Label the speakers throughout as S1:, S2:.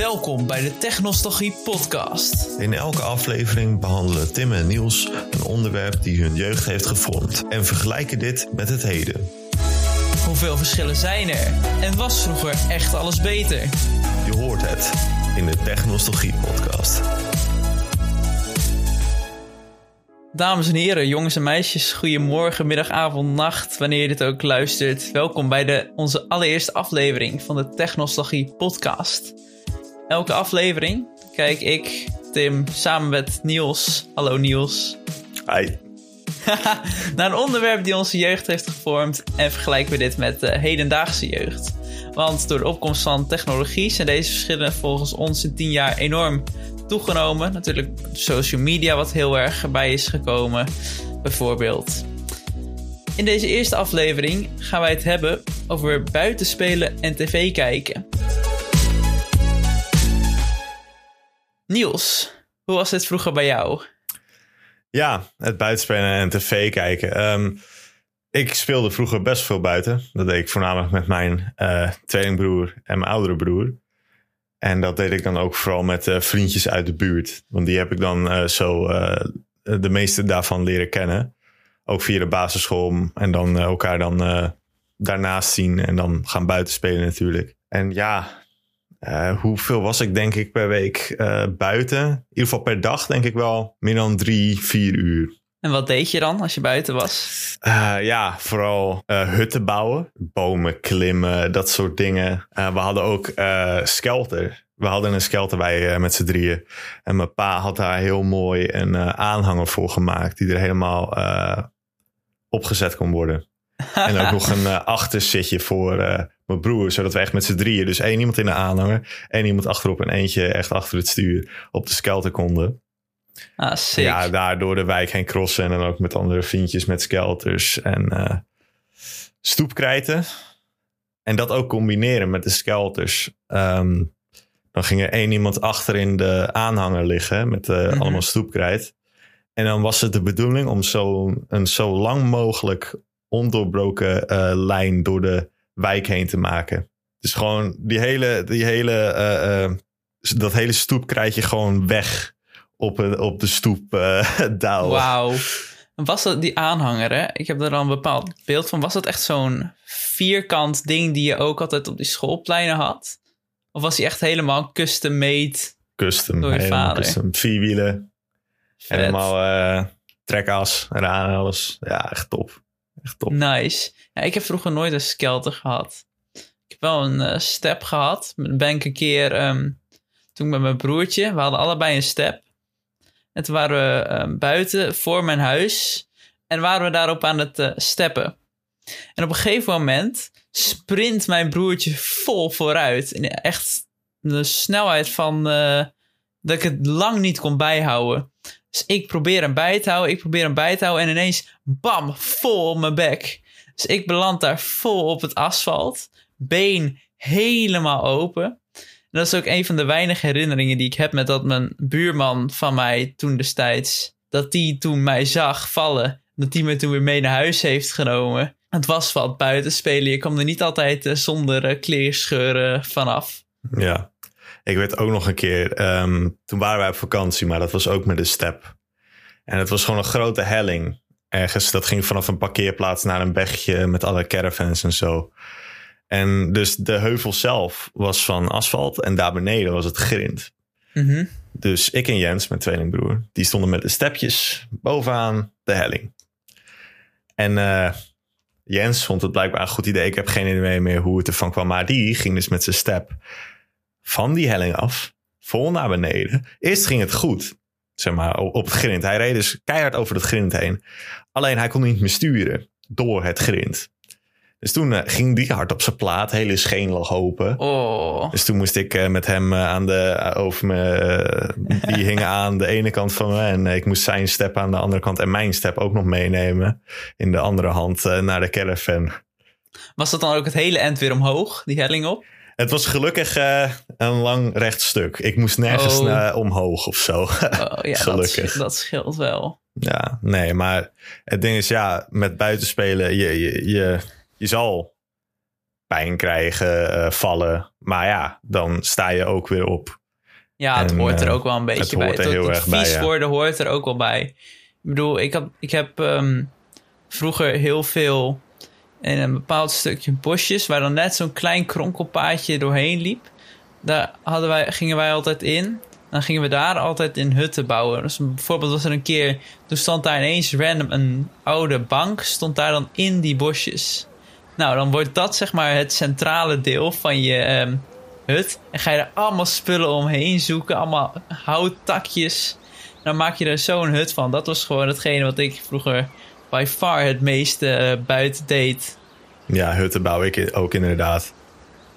S1: Welkom bij de Technostalgie podcast.
S2: In elke aflevering behandelen Tim en Niels een onderwerp die hun jeugd heeft gevormd en vergelijken dit met het heden.
S1: Hoeveel verschillen zijn er? En was vroeger echt alles beter?
S2: Je hoort het in de Technostalgie podcast.
S1: Dames en heren, jongens en meisjes, goedemorgen, middag, avond, nacht, wanneer je dit ook luistert. Welkom bij de, onze allereerste aflevering van de Technostalgie podcast. Elke aflevering kijk ik, Tim, samen met Niels, hallo Niels,
S2: Hi.
S1: naar een onderwerp die onze jeugd heeft gevormd en vergelijken we dit met de hedendaagse jeugd. Want door de opkomst van technologie zijn deze verschillen volgens ons in 10 jaar enorm toegenomen. Natuurlijk social media wat heel erg bij is gekomen, bijvoorbeeld. In deze eerste aflevering gaan wij het hebben over buitenspelen en tv kijken. Niels, hoe was dit vroeger bij jou?
S2: Ja, het buitenspelen en tv kijken. Ehm, ik speelde vroeger best veel buiten. Dat deed ik voornamelijk met mijn eh, tweelingbroer en mijn oudere broer. En dat deed ik dan ook vooral met eh, vriendjes uit de buurt. Want die heb ik dan eh, zo de meeste daarvan leren kennen. Ook via de basisschool. En dan elkaar dan daarnaast zien. En dan gaan buiten spelen natuurlijk. En ja, eh, hoeveel was ik denk ik per week eh, buiten? In ieder geval per dag denk ik wel meer dan drie, vier uur.
S1: En wat deed je dan als je buiten was?
S2: Eh, ja, vooral hutten bouwen, bomen klimmen, dat soort dingen. We hadden ook skelter. We hadden een skelter bij met z'n drieën. En mijn pa had daar heel mooi een aanhanger voor gemaakt, die er helemaal opgezet kon worden. en ook nog een achterzitje voor mijn broer, zodat we echt met z'n drieën, dus één iemand in de aanhanger, één iemand achterop en eentje echt achter het stuur, op de skelter konden.
S1: Ah, sick.
S2: Ja, daar door de wijk heen crossen. En dan ook met andere vriendjes met skelters en eh, stoepkrijten. En dat ook combineren met de skelters. Ehm, dan ging er één iemand achter in de aanhanger liggen met eh,
S1: Mhm.
S2: allemaal stoepkrijt. En dan was het de bedoeling om zo, een zo lang mogelijk ondoorbroken eh, lijn door de wijk heen te maken. Dus gewoon die hele, die hele, eh, eh, dat hele stoepkrijtje gewoon weg op, een, op de stoep douwen.
S1: Wauw. Was dat die aanhanger, hè? Ik heb er al een bepaald beeld van. Was dat echt zo'n vierkant ding die je ook altijd op die schoolpleinen had? Of was die echt helemaal custom made?
S2: Custom,
S1: Door je vader.
S2: custom. Vierwielen,
S1: Vet.
S2: helemaal trekas, eraan en alles. Ja, echt top.
S1: Nice. Ja, ik heb vroeger nooit een skelter gehad. Ik heb wel een eh, step gehad. Ben ik een keer ehm, toen met mijn broertje. We hadden allebei een step. En toen waren we ehm, buiten voor mijn huis. En waren we daarop aan het eh, steppen. En op een gegeven moment sprint mijn broertje vol vooruit. In echt een snelheid van eh, dat ik het lang niet kon bijhouden. Dus ik probeer hem bij te houden, ik probeer hem bij te houden en ineens bam, vol op mijn bek. Dus ik beland daar vol op het asfalt, been helemaal open. En dat is ook een van de weinige herinneringen die ik heb met dat mijn buurman van mij toen destijds, dat die toen mij zag vallen, dat die me toen weer mee naar huis heeft genomen. Het was wat buiten spelen, je kwam er niet altijd eh, zonder eh, kleerscheuren vanaf.
S2: Ja. Ik weet ook nog een keer, ehm, toen waren wij op vakantie, maar dat was ook met een step. En het was gewoon een grote helling. Ergens, dat ging vanaf een parkeerplaats naar een bergje met alle caravans en zo. En dus de heuvel zelf was van asfalt en daar beneden was het grind.
S1: Mhm.
S2: Dus ik en Jens, mijn tweelingbroer, die stonden met de stepjes bovenaan de helling. En eh, Jens vond het blijkbaar een goed idee. Ik heb geen idee meer hoe het ervan kwam. Maar die ging dus met zijn step van die helling af, vol naar beneden. Eerst ging het goed, zeg maar, op het grind. Hij reed dus keihard over het grind heen. Alleen hij kon niet meer sturen door het grind. Dus toen eh, ging die hard op zijn plaat, hele scheen lag open.
S1: Oh,
S2: Dus toen moest ik eh, met hem eh, aan de, over me, die hing aan de ene kant van me. En ik moest zijn step aan de andere kant en mijn step ook nog meenemen. In de andere hand naar de caravan.
S1: was dat dan ook het hele end weer omhoog, die helling op?
S2: Het was gelukkig eh, een lang recht stuk. Ik moest nergens
S1: Oh.
S2: naar omhoog of zo.
S1: Oh, ja,
S2: Gelukkig.
S1: Dat, dat scheelt wel.
S2: ja, nee, maar het ding is ja, met buitenspelen, je, je, je, je zal pijn krijgen, eh, vallen. Maar ja, dan sta je ook weer op.
S1: Ja, het
S2: En,
S1: hoort er
S2: eh,
S1: ook wel een beetje
S2: het
S1: bij.
S2: hoort er heel erg bij,
S1: vies
S2: ja.
S1: worden hoort er ook wel bij. Ik bedoel, ik, had, ik heb ehm, vroeger heel veel in een bepaald stukje bosjes... waar dan net zo'n klein kronkelpaadje doorheen liep. Daar hadden wij, gingen wij altijd in. Dan gingen we daar altijd in hutten bouwen. Dus bijvoorbeeld was er een keer... toen stond daar ineens random een oude bank... stond daar dan in die bosjes. Nou, dan wordt dat zeg maar het centrale deel van je ehm, hut. En ga je er allemaal spullen omheen zoeken. Allemaal houttakjes. Dan maak je er zo'n hut van. Dat was gewoon hetgene wat ik vroeger by far het meeste eh, buiten deed.
S2: Ja, hutten bouw ik ook inderdaad.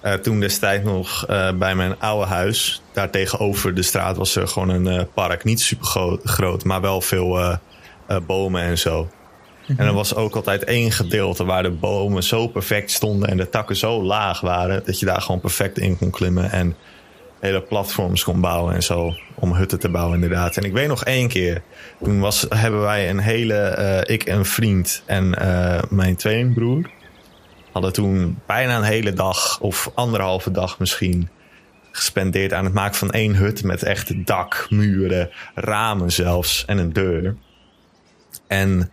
S2: Eh, toen destijds nog eh, bij mijn oude huis, daar tegenover de straat was er gewoon een park. Niet super gro- groot, maar wel veel bomen en zo. En er was ook altijd één gedeelte waar de bomen zo perfect stonden en de takken zo laag waren, dat je daar gewoon perfect in kon klimmen en hele platforms kon bouwen en zo. Om hutten te bouwen, inderdaad. En ik weet nog één keer, toen was, hebben wij een hele, eh, ik en een vriend en eh, mijn tweelingbroer, hadden toen bijna een hele dag of anderhalve dag misschien gespendeerd aan het maken van één hut met echt dak, muren, ramen zelfs en een deur. En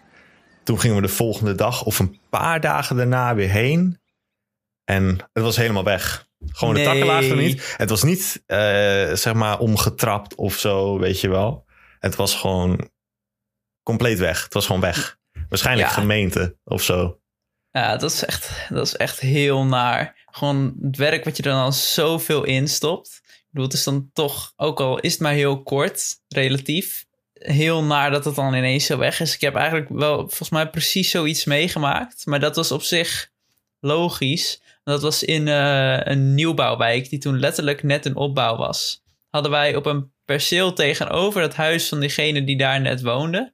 S2: toen gingen we de volgende dag of een paar dagen daarna weer heen. En het was helemaal weg. Gewoon de takken lagen er niet. Het was niet, eh, zeg maar, omgetrapt of zo, weet je wel. Het was gewoon compleet weg. Het was gewoon weg. Waarschijnlijk
S1: Ja.
S2: gemeente of zo.
S1: Ja, dat is echt, dat is echt heel naar. Gewoon het werk wat je er dan zoveel in stopt. Ik bedoel, het is dan toch, ook al is het maar heel kort, relatief, heel naar dat het dan ineens zo weg is. Ik heb eigenlijk wel volgens mij precies zoiets meegemaakt. Maar dat was op zich logisch. Dat was in eh, een nieuwbouwwijk die toen letterlijk net in opbouw was. Hadden wij op een perceel tegenover het huis van diegene die daar net woonde.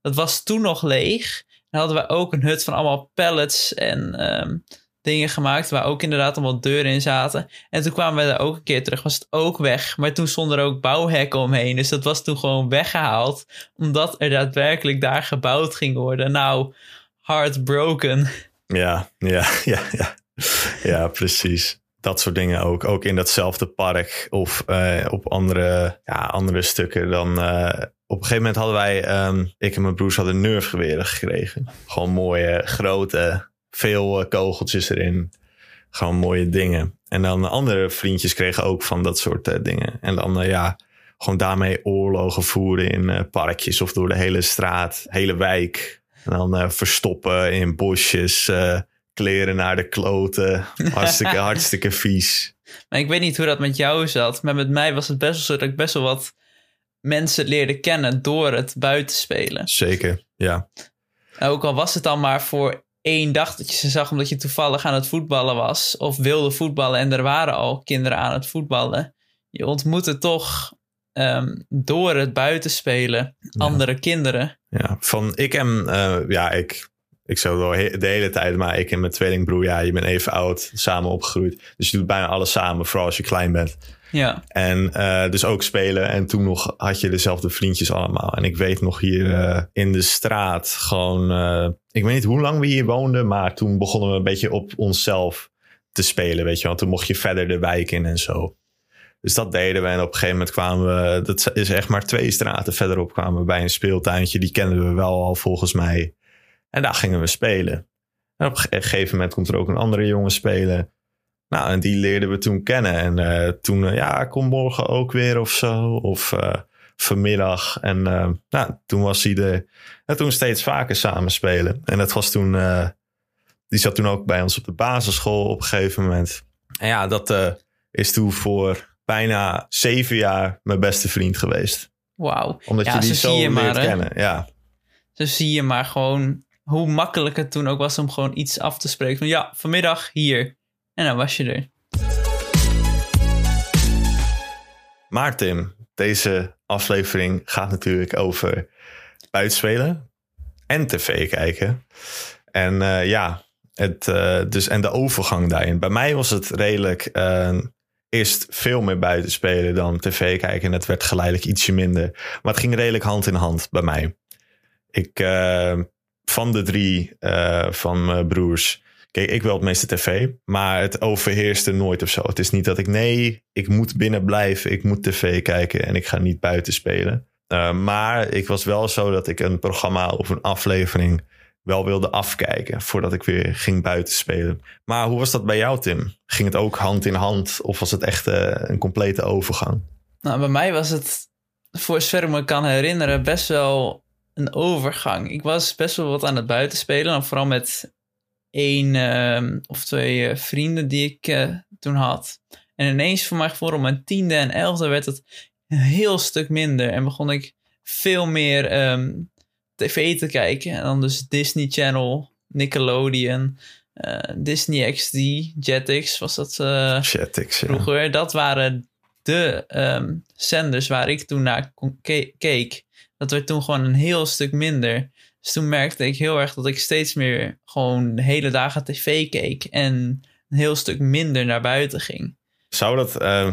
S1: Dat was toen nog leeg. Dan hadden we ook een hut van allemaal pallets en ehm, dingen gemaakt. Waar ook inderdaad allemaal deuren in zaten. En toen kwamen we daar ook een keer terug. Was het ook weg. Maar toen stonden er ook bouwhekken omheen. Dus dat was toen gewoon weggehaald. Omdat er daadwerkelijk daar gebouwd ging worden. Nou, heartbroken.
S2: Ja, ja, ja, ja. Ja, precies. Dat soort dingen ook. Ook in datzelfde park of eh, op andere, ja, andere stukken. Dan, eh, op een gegeven moment hadden wij, ehm, ik en mijn broers hadden nerfgeweren gekregen. Gewoon mooie, grote, veel eh, kogeltjes erin. Gewoon mooie dingen. En dan andere vriendjes kregen ook van dat soort dingen. En dan, ja, gewoon daarmee oorlogen voeren in parkjes of door de hele straat, hele wijk. En dan verstoppen in bosjes, kleren naar de kloten. Hartstikke, hartstikke vies.
S1: Maar ik weet niet hoe dat met jou zat. Maar met mij was het best wel zo dat ik best wel wat mensen leerde kennen door het buitenspelen.
S2: Zeker, ja.
S1: Ook al was het dan maar voor één dag dat je ze zag omdat je toevallig aan het voetballen was. Of wilde voetballen en er waren al kinderen aan het voetballen. Je ontmoette toch ehm, door het buitenspelen andere kinderen.
S2: ja. Van ik en, eh, ja, ik, ik zou wel he- de hele tijd, maar ik en mijn tweelingbroer, ja, je bent even oud, samen opgegroeid. Dus je doet bijna alles samen, vooral als je klein bent.
S1: Ja,
S2: En eh, dus ook spelen. En toen nog had je dezelfde vriendjes allemaal. En ik weet nog hier eh, in de straat gewoon... eh, ik weet niet hoe lang we hier woonden, maar toen begonnen we een beetje op onszelf te spelen, weet je. Want toen mocht je verder de wijk in en zo. Dus dat deden we. En op een gegeven moment kwamen we... Dat is echt maar twee straten verderop kwamen we bij een speeltuintje. Die kenden we wel al volgens mij. En daar gingen we spelen. En op een ge- gegeven moment komt er ook een andere jongen spelen. Nou, en die leerden we toen kennen. En eh, toen, eh, ja, kom morgen ook weer of zo. Of eh, vanmiddag. En nou, toen was hij de... En toen steeds vaker samen spelen. En dat was toen... die zat toen ook bij ons op de basisschool op een gegeven moment. En ja, dat is toen voor bijna zeven jaar mijn beste vriend geweest.
S1: wauw.
S2: Omdat
S1: Ja,
S2: je die
S1: zo
S2: leert
S1: maar,
S2: kennen. Ja,
S1: Zo zie je maar gewoon hoe makkelijk het toen ook was om gewoon iets af te spreken. Van ja, vanmiddag hier. En dan was je er.
S2: Maar Tim, deze aflevering gaat natuurlijk over buitenspelen en tv kijken. En eh, ja, het, eh, dus, en de overgang daarin. Bij mij was het redelijk eh, eerst veel meer buitenspelen dan tv kijken. En het werd geleidelijk ietsje minder. Maar het ging redelijk hand in hand bij mij. Ik, van de drie eh, van mijn broers Kijk, ik wil het meeste tv, maar het overheerste nooit of zo. Het is niet dat ik, nee, ik moet binnen blijven, ik moet tv kijken en ik ga niet buiten spelen. Uh, maar ik was wel zo dat ik een programma of een aflevering wel wilde afkijken voordat ik weer ging buiten spelen. Maar hoe was dat bij jou, Tim? Ging het ook hand in hand of was het echt uh, een complete overgang?
S1: Nou, bij mij was het, voor zover ik me kan herinneren, best wel een overgang. Ik was best wel wat aan het buitenspelen, en vooral met één uh, of twee uh, vrienden die ik uh, toen had. En ineens voor mij gevoel om mijn tiende en elfde werd het een heel stuk minder. En begon ik veel meer um, tv te kijken. En dan dus Disney Channel, Nickelodeon, uh, Disney XD, Jetix was dat
S2: Jetix,
S1: vroeger. Dat waren de um, zenders waar ik toen naar keek. Dat werd toen gewoon een heel stuk minder. Dus toen merkte ik heel erg dat ik steeds meer gewoon de hele dagen tv keek en een heel stuk minder naar buiten ging.
S2: Zou dat uh,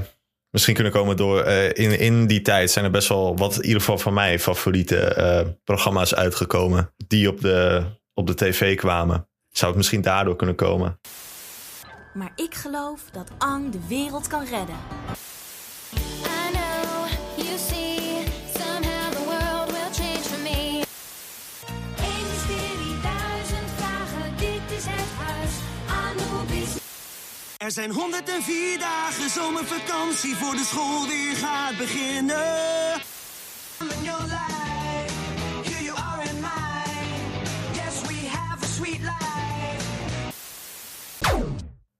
S2: misschien kunnen komen door uh, in, in die tijd zijn er best wel wat in ieder geval van mij favoriete uh, programma's uitgekomen die op de, op de tv kwamen. Zou het misschien daardoor kunnen komen?
S3: Maar ik geloof dat Ang de wereld kan redden.
S4: Er zijn 104 dagen zomervakantie voor de school weer gaat beginnen.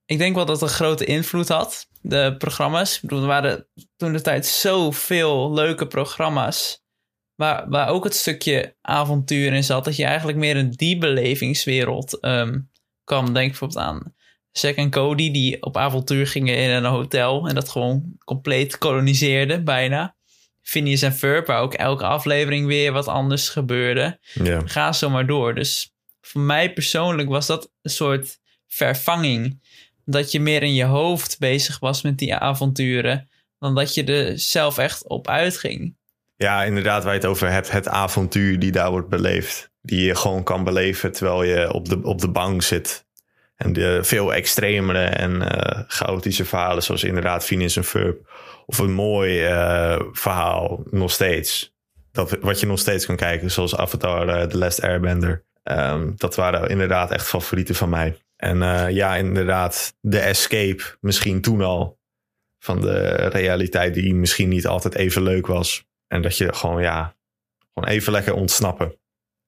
S1: Ik denk wel dat het een grote invloed had, de programma's. Ik bedoel, er waren toen de tijd zoveel leuke programma's. Waar, waar ook het stukje avontuur in zat. Dat je eigenlijk meer in die belevingswereld um, kwam. Denk bijvoorbeeld aan Zack en Cody die op avontuur gingen in een hotel en dat gewoon compleet koloniseerden bijna. Phineas en Ferb, waar ook elke aflevering weer wat anders gebeurde.
S2: Ja.
S1: Ga zo maar door. Dus voor mij persoonlijk was dat een soort vervanging. Dat je meer in je hoofd bezig was met die avonturen dan dat je er zelf echt op uitging.
S2: Ja, inderdaad, waar je het over hebt. Het avontuur die daar wordt beleefd. Die je gewoon kan beleven terwijl je op de, op de bank zit. En de veel extremere en uh, chaotische verhalen, zoals inderdaad Phineas en Ferb. Of een mooi uh, verhaal, nog steeds. Dat, wat je nog steeds kan kijken, zoals Avatar, uh, The Last Airbender. Um, dat waren inderdaad echt favorieten van mij. En ja, inderdaad, de escape, misschien toen al. Van de realiteit die misschien niet altijd even leuk was. En dat je gewoon, ja, gewoon even lekker ontsnappen.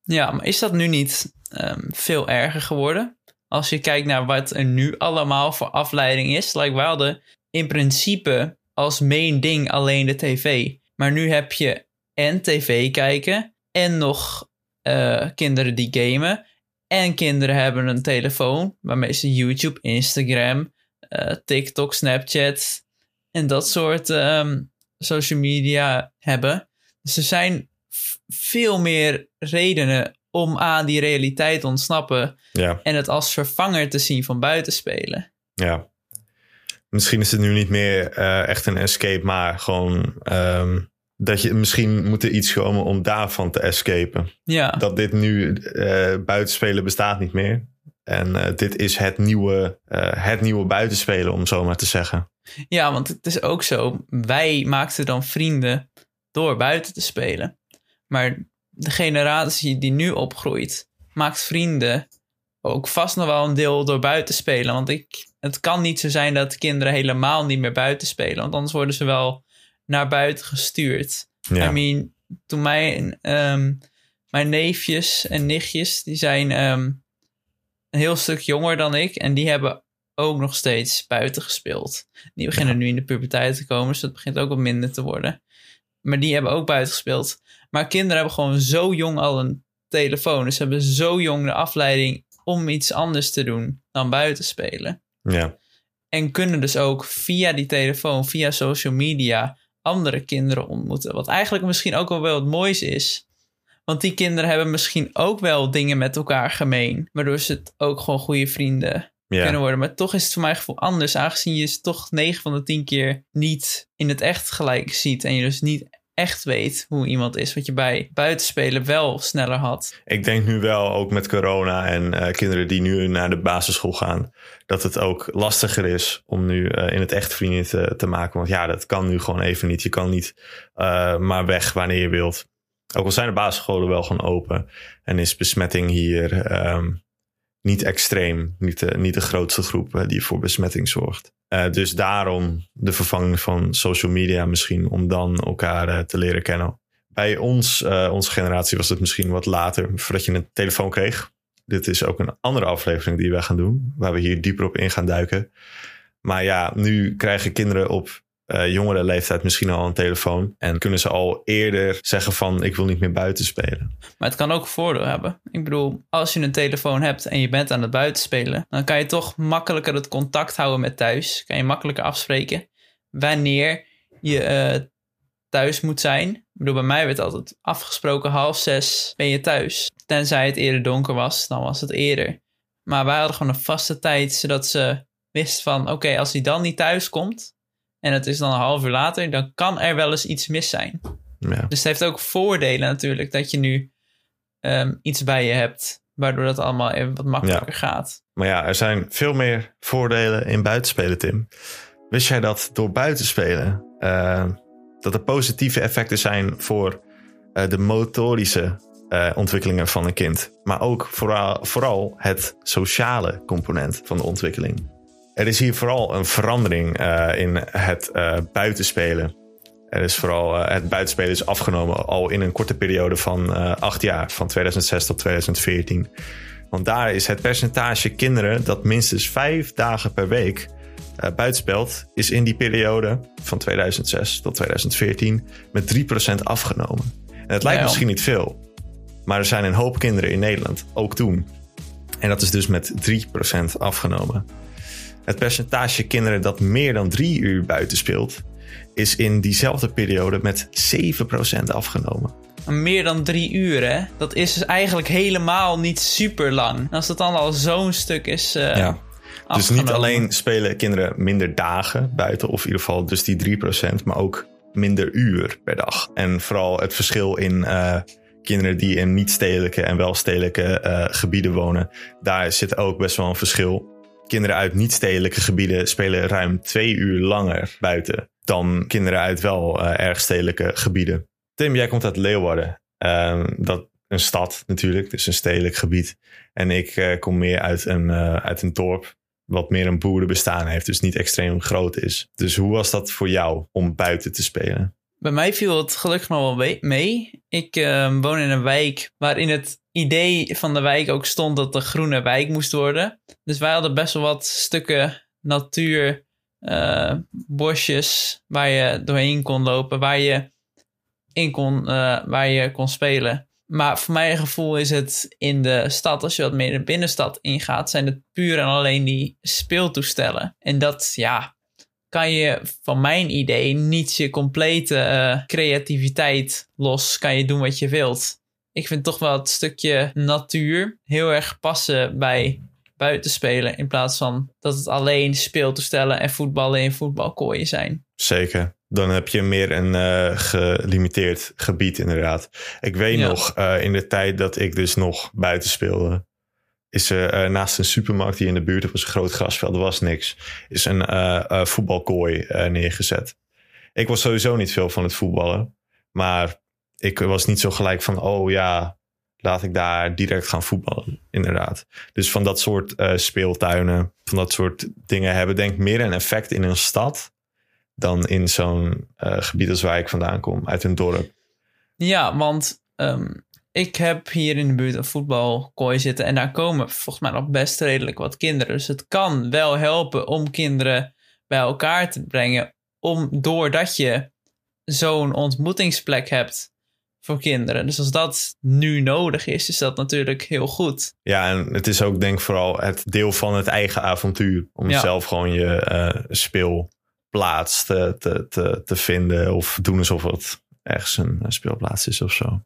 S1: Ja, maar is dat nu niet um, veel erger geworden? Als je kijkt naar wat er nu allemaal voor afleiding is. Like, we in principe als main ding alleen de tv. Maar nu heb je en tv kijken en nog uh, kinderen die gamen. En kinderen hebben een telefoon waarmee ze YouTube, Instagram, uh, TikTok, Snapchat en dat soort um, social media hebben. Dus er zijn veel meer redenen om aan die realiteit te ontsnappen.
S2: Ja.
S1: En het als vervanger te zien van buitenspelen.
S2: Ja. Misschien is het nu niet meer uh, echt een escape, maar gewoon um, dat je misschien moet er iets komen om daarvan te escapen.
S1: Ja.
S2: Dat dit nu uh, buitenspelen bestaat niet meer. En uh, dit is het nieuwe, het nieuwe buitenspelen, om zo maar te zeggen.
S1: Ja, want het is ook zo. Wij maakten dan vrienden door buiten te spelen. Maar de generatie die nu opgroeit, maakt vrienden ook vast nog wel een deel door buiten spelen. Want ik, het kan niet zo zijn dat kinderen helemaal niet meer buiten spelen. Want anders worden ze wel naar buiten gestuurd.
S2: Ja.
S1: I mean, toen mijn, um, mijn neefjes en nichtjes, die zijn um, een heel stuk jonger dan ik. En die hebben ook nog steeds buiten gespeeld. Die beginnen
S2: Ja.
S1: nu in de puberteit te komen, dus dat begint ook wat minder te worden. Maar die hebben ook buiten gespeeld. Maar kinderen hebben gewoon zo jong al een telefoon. Dus ze hebben zo jong de afleiding om iets anders te doen dan buiten spelen.
S2: Ja.
S1: En kunnen dus ook via die telefoon, via social media, andere kinderen ontmoeten. Wat eigenlijk misschien ook wel wel het mooiste is. Want die kinderen hebben misschien ook wel dingen met elkaar gemeen. Waardoor ze het ook gewoon goede vrienden
S2: Ja.
S1: kunnen worden. Maar toch is het voor mijn gevoel anders. Aangezien je ze toch 9 van de 10 keer niet in het echt gelijk ziet. En je dus niet echt weet hoe iemand is. Wat je bij buitenspelen wel sneller had.
S2: Ik denk nu wel, ook met corona en eh, kinderen die nu naar de basisschool gaan, dat het ook lastiger is om nu eh, in het echt vrienden te, te maken. Want ja, dat kan nu gewoon even niet. Je kan niet eh, maar weg wanneer je wilt. Ook al zijn de basisscholen wel gewoon open en is besmetting hier ehm, niet extreem. Niet de, niet de grootste groep eh, die voor besmetting zorgt. Eh, dus daarom de vervanging van social media misschien om dan elkaar eh, te leren kennen. Bij ons, onze generatie, was het misschien wat later voordat je een telefoon kreeg. Dit is ook een andere aflevering die wij gaan doen, waar we hier dieper op in gaan duiken. Maar ja, nu krijgen kinderen op eh, jongere leeftijd misschien al een telefoon. En kunnen ze al eerder zeggen van ik wil niet meer buiten spelen.
S1: Maar het kan ook een voordeel hebben. Ik bedoel, als je een telefoon hebt en je bent aan het buitenspelen, dan kan je toch makkelijker het contact houden met thuis. Kan je makkelijker afspreken wanneer je eh, thuis moet zijn. Ik bedoel, bij mij werd altijd afgesproken half zes ben je thuis. Tenzij het eerder donker was, dan was het eerder. Maar wij hadden gewoon een vaste tijd, zodat ze wist van oké, als hij dan niet thuis komt en het is dan een half uur later, dan kan er wel eens iets mis zijn.
S2: Ja.
S1: Dus het heeft ook voordelen natuurlijk dat je nu ehm, iets bij je hebt, waardoor dat allemaal even wat makkelijker gaat.
S2: Maar ja, er zijn veel meer voordelen in buitenspelen, Tim. Wist jij dat door buitenspelen eh, dat er positieve effecten zijn voor eh, de motorische eh, ontwikkelingen van een kind, maar ook vooral, vooral het sociale component van de ontwikkeling. Er is hier vooral een verandering eh, in het eh, buitenspelen. Er is vooral eh, het buitenspelen is afgenomen al in een korte periode van acht jaar, van 2006 tot 2014. Want daar is het percentage kinderen dat minstens vijf dagen per week buitenspeelt, is in die periode van 2006 tot 2014 met 3% afgenomen. En het lijkt
S1: Ja.
S2: misschien niet veel, maar er zijn een hoop kinderen in Nederland, ook toen. En dat is dus met 3% afgenomen. Het percentage kinderen dat meer dan drie uur buiten speelt, is in diezelfde periode met 7% afgenomen.
S1: Meer dan drie uur, hè? Dat is dus eigenlijk helemaal niet super lang. En als dat dan al zo'n stuk is. eh,
S2: Ja. Dus niet alleen spelen kinderen minder dagen buiten, of in ieder geval dus die 3%, maar ook minder uur per dag. En vooral het verschil in eh, kinderen die in niet-stedelijke en wel stedelijke eh, gebieden wonen, daar zit ook best wel een verschil. Kinderen uit niet-stedelijke gebieden spelen ruim twee uur langer buiten dan kinderen uit wel eh, erg stedelijke gebieden. Tim, jij komt uit Leeuwarden. Ehm, dat een stad natuurlijk, dus een stedelijk gebied. En ik eh, kom meer uit een, eh, uit een dorp wat meer een boerenbestaan heeft, dus niet extreem groot is. Dus hoe was dat voor jou om buiten te spelen?
S1: Bij mij viel het gelukkig nog wel we- mee. Ik eh, woon in een wijk waarin het idee van de wijk ook stond dat de groene wijk moest worden. Dus wij hadden best wel wat stukken natuur, eh, bosjes waar je doorheen kon lopen, waar je in kon, eh, waar je kon spelen. Maar voor mijn gevoel is het in de stad, als je wat meer de binnenstad ingaat, zijn het puur en alleen die speeltoestellen. En dat, ja, kan je van mijn idee niet je complete eh, creativiteit los. Kan je doen wat je wilt. Ik vind toch wel het stukje natuur heel erg passen bij buitenspelen. In plaats van dat het alleen speeltoestellen en voetballen in voetbalkooien zijn.
S2: Zeker. Dan heb je meer een eh, gelimiteerd gebied, inderdaad. Ik weet
S1: Ja.
S2: nog, eh, in de tijd dat ik dus nog buiten speelde, is er eh, naast een supermarkt die in de buurt was een groot grasveld, er was niks, is een voetbalkooi neergezet. Ik was sowieso niet veel van het voetballen, maar ik was niet zo gelijk van, oh ja, laat ik daar direct gaan voetballen, inderdaad. Dus van dat soort eh, speeltuinen, van dat soort dingen hebben denk ik meer een effect in een stad dan in zo'n eh, gebied als waar ik vandaan kom, uit een dorp.
S1: Ja, want ehm, ik heb hier in de buurt een voetbalkooi zitten. En daar komen volgens mij nog best redelijk wat kinderen. Dus het kan wel helpen om kinderen bij elkaar te brengen. Om, doordat je zo'n ontmoetingsplek hebt voor kinderen. Dus als dat nu nodig is, is dat natuurlijk heel goed.
S2: Ja, en het is ook denk ik vooral het deel van het eigen avontuur. Om
S1: Ja.
S2: zelf gewoon je eh, speelplaats te, te, te, te vinden. Of doen alsof het ergens een speelplaats is of zo.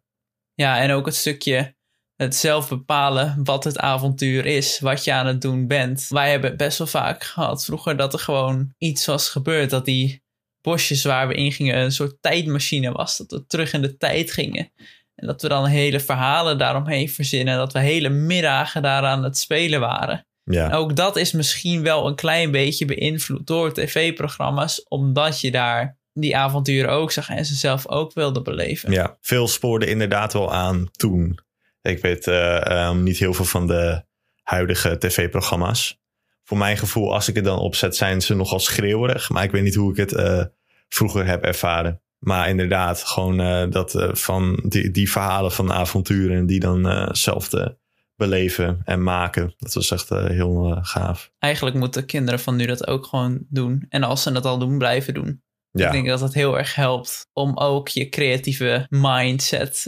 S1: Ja, en ook het stukje het zelf bepalen wat het avontuur is, wat je aan het doen bent. Wij hebben het best wel vaak gehad vroeger dat er gewoon iets was gebeurd, dat die bosjes waar we in gingen een soort tijdmachine was. Dat we terug in de tijd gingen. En dat we dan hele verhalen daaromheen verzinnen. Dat we hele middagen daar aan het spelen waren.
S2: Ja.
S1: Ook dat is misschien wel een klein beetje beïnvloed door tv-programma's. Omdat je daar die avonturen ook zag en ze zelf ook wilde beleven.
S2: Ja, veel spoorde inderdaad wel aan toen. Ik weet eh, ehm, niet heel veel van de huidige tv-programma's. Voor mijn gevoel, als ik het dan opzet, zijn ze nogal schreeuwerig. Maar ik weet niet hoe ik het eh, vroeger heb ervaren. Maar inderdaad, gewoon eh, dat eh, van die, die verhalen van avonturen die dan eh, zelf te beleven en maken. Dat was echt heel gaaf.
S1: Eigenlijk moeten kinderen van nu dat ook gewoon doen. En als ze dat al doen, blijven doen.
S2: Ja,
S1: Ik denk dat dat heel erg helpt om ook je creatieve mindset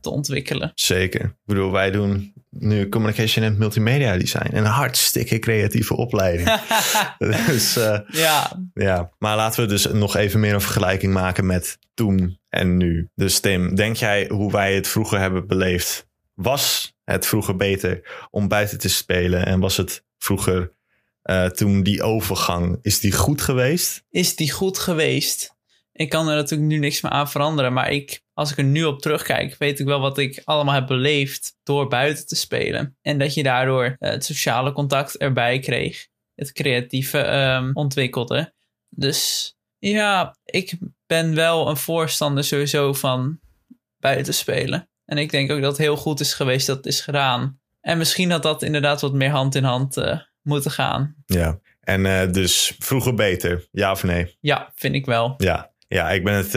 S1: te ontwikkelen.
S2: zeker. Ik bedoel, wij doen nu communication en multimedia design. Een hartstikke creatieve opleiding. dus eh,
S1: ja,
S2: Ja, maar laten we dus nog even meer een vergelijking maken met toen en nu. Dus Tim, denk jij hoe wij het vroeger hebben beleefd? Was het vroeger beter om buiten te spelen? En was het vroeger, eh, toen die overgang, is die goed geweest?
S1: is die goed geweest? Ik kan er natuurlijk nu niks meer aan veranderen. Maar ik, als ik er nu op terugkijk, weet ik wel wat ik allemaal heb beleefd door buiten te spelen. En dat je daardoor eh, het sociale contact erbij kreeg. Het creatieve ehm, ontwikkelde. Dus ja, ik ben wel een voorstander sowieso van buiten spelen. En ik denk ook dat het heel goed is geweest dat het is gedaan. En misschien had dat inderdaad wat meer hand in hand eh, moeten gaan.
S2: Ja. En eh, dus vroeger beter, ja of nee?
S1: Ja, vind ik wel.
S2: Ja, ja ik ben het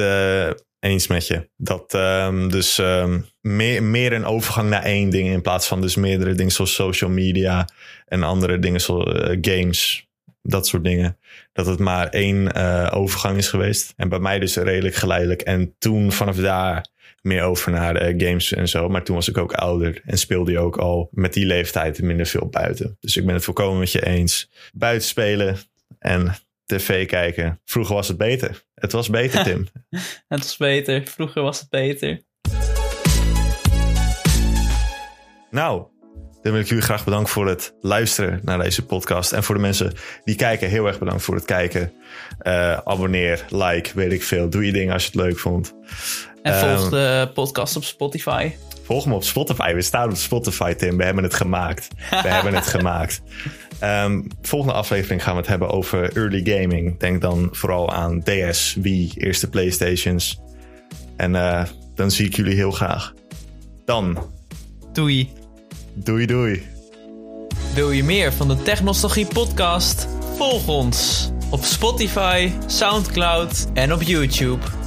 S2: eens met je. Dat ehm, dus ehm, meer, meer een overgang naar één ding in plaats van dus meerdere dingen zoals social media en andere dingen zoals eh, games, dat soort dingen. Dat het maar één eh, overgang is geweest. En bij mij dus redelijk geleidelijk. En toen vanaf daar meer over naar eh, games en zo. Maar toen was ik ook ouder en speelde je ook al met die leeftijd minder veel buiten. Dus ik ben het volkomen met je eens. Buiten spelen en tv kijken. Vroeger was het beter. Het was beter, Tim.
S1: Het was beter. Vroeger was het beter.
S2: nou, dan wil ik jullie graag bedanken voor het luisteren naar deze podcast. En voor de mensen die kijken, heel erg bedankt voor het kijken. Eh, abonneer, like, weet ik veel. Doe je ding als je het leuk vond.
S1: En volg
S2: Ehm,
S1: de podcast op Spotify.
S2: Volg me op Spotify. We staan op Spotify, Tim. We hebben het gemaakt. We hebben het gemaakt. Ehm, volgende aflevering gaan we het hebben over early gaming. Denk dan vooral aan DS, Wii, eerste Playstations. En eh, dan zie ik jullie heel graag. Dan,
S1: Doei.
S2: doei doei.
S1: Wil je meer van de Technostalgie podcast? Volg ons op Spotify, Soundcloud en op YouTube.